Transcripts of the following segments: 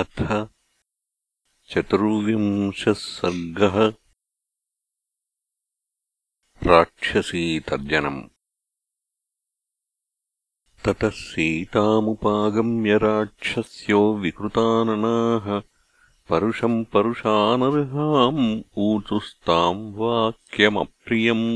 अथ चतुर्विंशः सर्गः राक्षसीतर्जनम् ततः सीतामुपागम्य राक्षस्यो विकृताननाः परुषम् परुषानर्हाम् ऊचुस्ताम् वाक्यमप्रियम्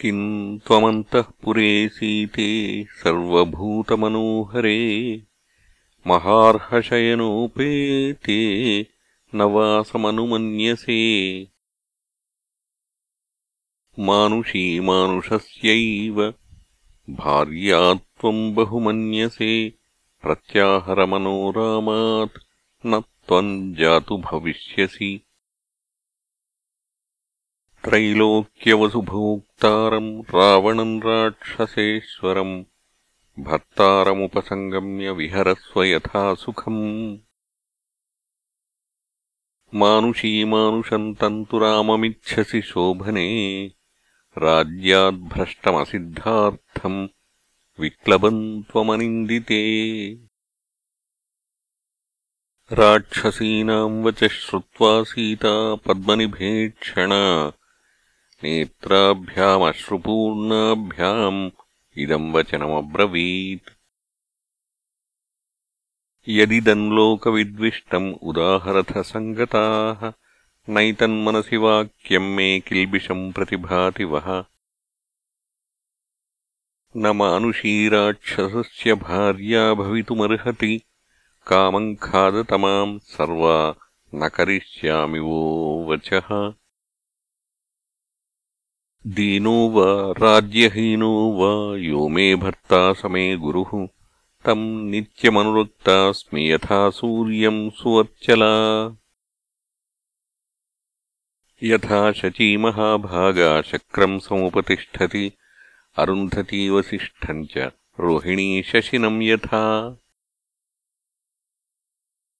किम् त्वमन्तःपुरे सीते सर्वभूतमनोहरे महार्हशयनोपेते न वासमनुमन्यसे। मानुषीमानुषस्यैव भार्या त्वम् बहुमन्यसे प्रत्याहरमनोरामात् न त्वम् जातु भविष्यसि त्रैलोक्यवसुभोक्तारम् रावणम् राक्षसेश्वरम् भर्तारमुपसङ्गम्य विहरस्व यथा सुखम्। मानुषीमानुषम् तन्तु राममिच्छसि शोभने राज्याद्भ्रष्टमसिद्धार्थम् विक्लबम् त्वमनिन्दिते। राक्षसीनाम् वचः श्रुत्वा सीता पद्मनिभेक्षणा नेत्राभ्यामश्रुपूर्णाभ्याम् इदम् वचनमब्रवीत्। यदिदम् लोकविद्विष्टम् उदाहरथसङ्गताः नैतन्मनसि वाक्यम् मे किल्बिषम् प्रतिभाति वः न मानुषीराक्षसस्य भार्या भवितुमर्हति कामम् खादतमाम् सर्वा न करिष्यामि वो वचः दीनो वा राज्यहीनो वा यो मे भर्ता समे गुरुः तम् नित्यमनुरक्तास्मि यथा सूर्यम् सुवर्चला। यथा शचीमहाभागा शक्रम् समुपतिष्ठति अरुन्धतीवसिष्ठम् च रोहिणी शशिनम् यथा।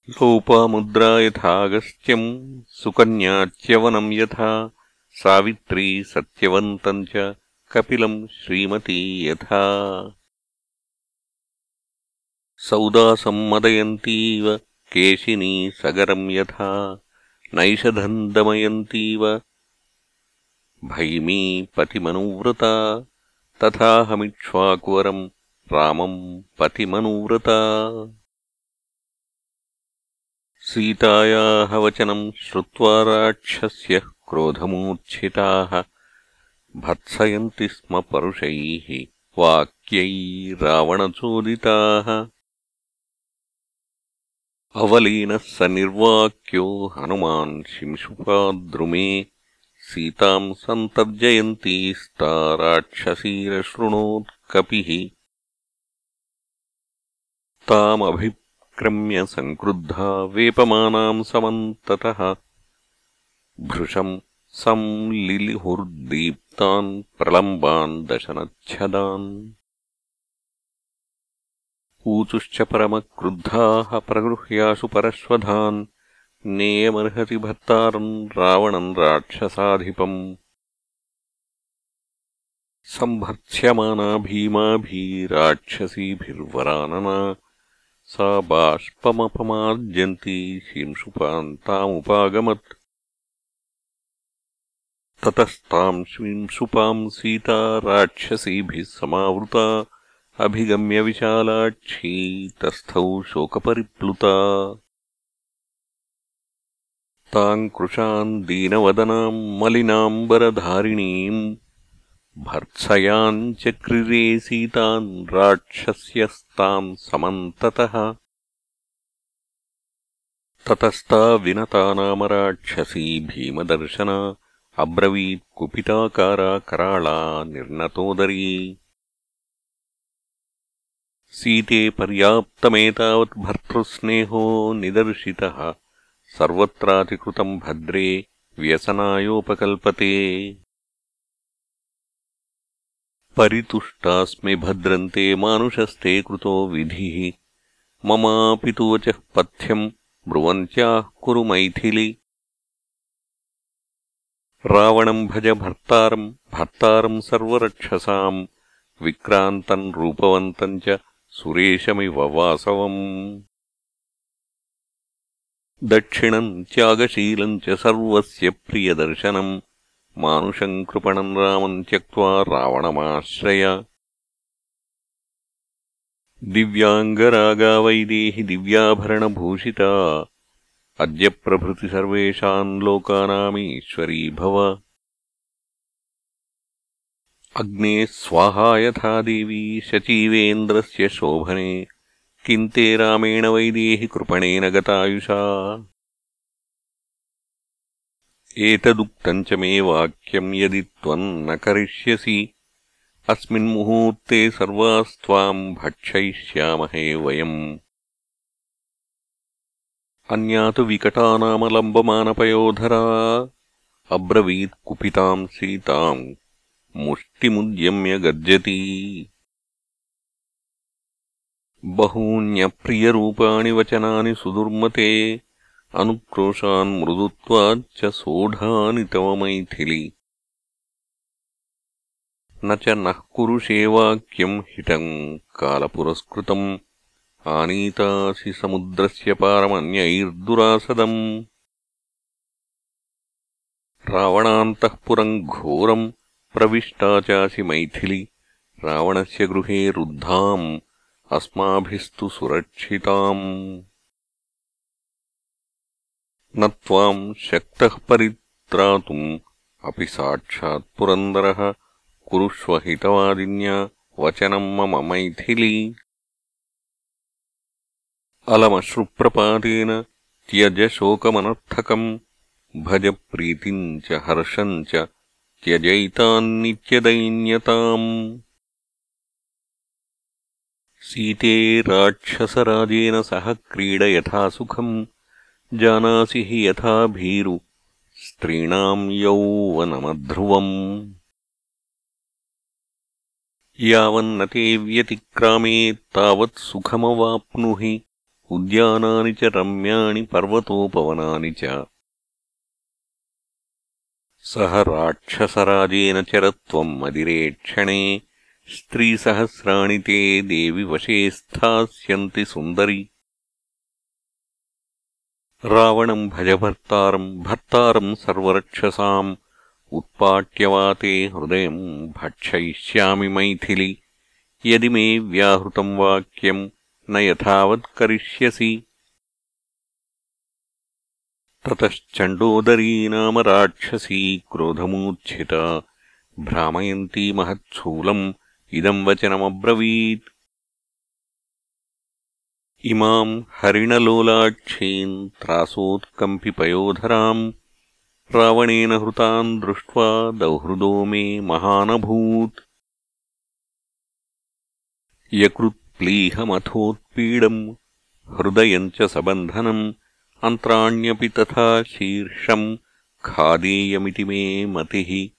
लोपामुद्रा यथागस्त्यम् सुकन्याच्यवनम् यथा सावित्री सत्यवन्तम् च कपिलम् श्रीमती यथा। सौदासम् मदयन्तीव केशिनी सगरम् यथा। नैषधम् दमयन्तीव भैमी पतिमनुव्रता। तथाहमिक्ष्वाकुवरम् रामम् पतिमनुव्रता सीतायाः वचनम् श्रुत्वा राक्षस्यः क्रोधमूर्च्छिताः भत्सयन्ति स्म परुषैः वाक्यैरावणचोदिताः अवलीनः स निर्वाक्यो हनुमान् शिंशुपाद्रुमे सीताम् सन्तर्जयन्तीस्ता राक्षसीरशृणोत्कपिः तामभिक्रम्य सङ्क्रुद्धा वेपमानाम् समन्ततः। भृशम् संलिलिहुर्दीप्तान् प्रलम्बान् दशनच्छदान्। ऊचुश्च परमक्रुद्धाः प्रगृह्यासु परश्वधान्। नेयमर्हति भर्तारम् रावणम् राक्षसाधिपम्। सम्भर्त्स्यमाना भीमाभिराक्षसीभिर्वरानना सा बाष्पमपमार्जन्ती शिंशुपान्तामुपागमत् ततस्ताम् शिंशुपाम् सीता राक्षसीभिः समावृता अभिगम्य विशालाक्षी तस्थौ शोकपरिप्लुता ताम् कृशाम् दीनवदनाम् मलिनाम्बरधारिणीम् भर्त्सयाम् चक्रिरे सीतान् राक्षस्यस्ताम् समन्ततः। ततस्ता विनता नाम राक्षसी भीमदर्शना अब्रवीत् कुपिताकारा कराळा निर्नतोदरी। सीते पर्याप्तमेतावत् भर्तृस्नेहो निदर्शितः। सर्वत्रातिकृतम् भद्रे व्यसनायोपकल्पते परितुष्टास्मि भद्रन्ते मानुषस्ते कृतो विधिः। ममापि तु वचः पथ्यम् ब्रुवन्त्याः कुरु मैथिलि। रावणम् भज भर्तारम् भर्तारम् सर्वरक्षसाम् विक्रान्तम् रूपवन्तम् च सुरेशमिव वासवम्। दक्षिणम् त्यागशीलम् च सर्वस्य प्रियदर्शनम् मानुषम् कृपणम् रामम् त्यक्त्वा रावणमाश्रय दिव्याङ्गरागा वैदेहि दिव्याभरणभूषिता अद्य प्रभृति सर्वेषाम् लोकानामीश्वरी भव अग्ने स्वाहा यथा देवी शचीवेन्द्रस्य शोभने किम् ते रामेण वैदेहि कृपणेन गतायुषा एतदुक्तम् च मे वाक्यम् यदि त्वम् न करिष्यसि। अस्मिन्मुहूर्ते सर्वास्त्वाम् भक्षयिष्यामहे वयम्। अन्या तु विकटानामलम्बमानपयोधरा। अब्रवीत् कुपिताम् सीताम्। मुष्टिमुद्यम्य गर्जती बहून्यप्रियरूपाणि वचनानि सुदुर्मते अनुक्रोशान्मृदुत्वाच्च सोढानि तव मैथिलि न च नः कुरुषे वाक्यम् हितम् कालपुरस्कृतम् आनीतासि समुद्रस्य पारमन्यैर्दुरासदम् रावणान्तःपुरम् घोरम् प्रविष्टा चासि मैथिलि रावणस्य गृहे रुद्धाम् अस्माभिस्तु सुरक्षिताम् न त्वाम् शक्तः परित्रातुम् अपि साक्षात् पुरन्दरः कुरुष्व हितवादिन्या वचनम् मम मैथिली। अलमश्रुप्रपातेन त्यज शोकमनर्थकम् भज प्रीतिम् च हर्षम् च त्यजैतान्नित्यदैन्यताम्। सीते राक्षसराजेन सह क्रीड यथा सुखम् जानासि हि यथा भीरु स्त्रीणाम् यौवनमध्रुवम् यावन्न ते व्यतिक्रामे तावत् सुखमवाप्नुहि उद्यानानि च रम्याणि पर्वतोपवनानि च सह राक्षसराजेन चरत्वम् मदिरेक्षणे स्त्रीसहस्राणि ते देवि वशे स्थास्यन्ति सुन्दरि रावणम् भजभर्तारम् भर्तारम् सर्वरक्षसाम् उत्पाट्यवाते हृदयम् भक्षयिष्यामि मैथिलि। यदि मे व्याहृतम् वाक्यम् न यथावत् करिष्यसि। ततश्चण्डोदरी नाम राक्षसी क्रोधमूर्च्छिता। भ्रामयन्ती महत्स्थूलम् इदम् वचनमब्रवीत् इमाम् हरिणलोलाक्षीम् त्रासोत्कम्पिपयोधराम् रावणेन हृताम् दृष्ट्वा दौहृदो मे महानभूत्। यकृत्प्लीहमथोत्पीडम् हृदयम् च सबन्धनम् अन्त्राण्यपि तथा शीर्षम् खादेयमिति मे मतिः।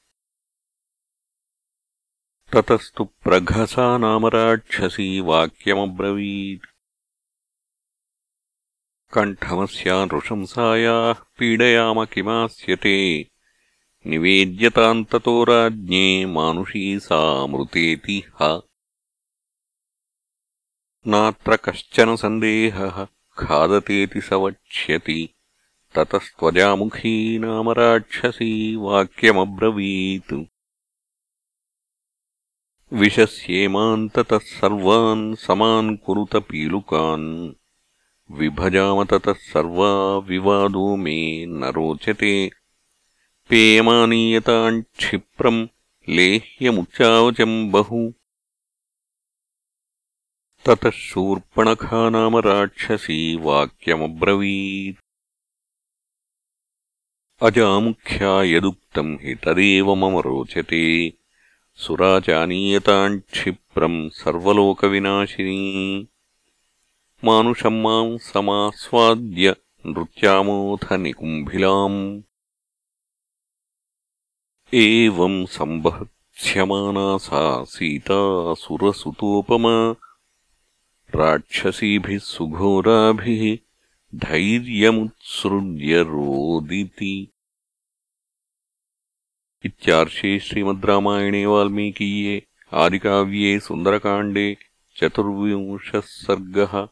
ततस्तु प्रघसा नाम राक्षसी वाक्यमब्रवीत् कण्ठमस्या नृशंसायाः पीडयाम किमास्यते? निवेद्यताम् ततो राज्ञे मानुषी सामृतेति ह। नात्र कश्चन सन्देहः खादतेति स वक्ष्यति। ततस्त्वजामुखी नाम राक्षसी वाक्यमब्रवीत्। विशस्येमाम् ततः सर्वान् समान् कुरुत पीलुकान् विभजाम ततः सर्वा विवादो मे न रोचते। पेयमानीयताम् क्षिप्रम् लेह्यमुच्चावचम् बहु। ततः शूर्पणखा नाम राक्षसी वाक्यमब्रवीत्। अजामुख्या यदुक्तम् हि तदेव मम रोचते। सुरा चानीयताम् क्षिप्रम् सर्वलोकविनाशिनी मानुषम् माम् समास्वाद्य नृत्यामोऽथ निकुम्भिलाम्। एवम् सम्भत्स्यमाना सा सीता सुरसुतोपमा राक्षसीभिः सुघोराभिः धैर्यमुत्सृज्य रोदिति। इत्यार्षे श्रीमद् रामायणे वाल्मीकीये आदिकाव्ये सुन्दरकाण्डे चतुर्विंशः सर्गः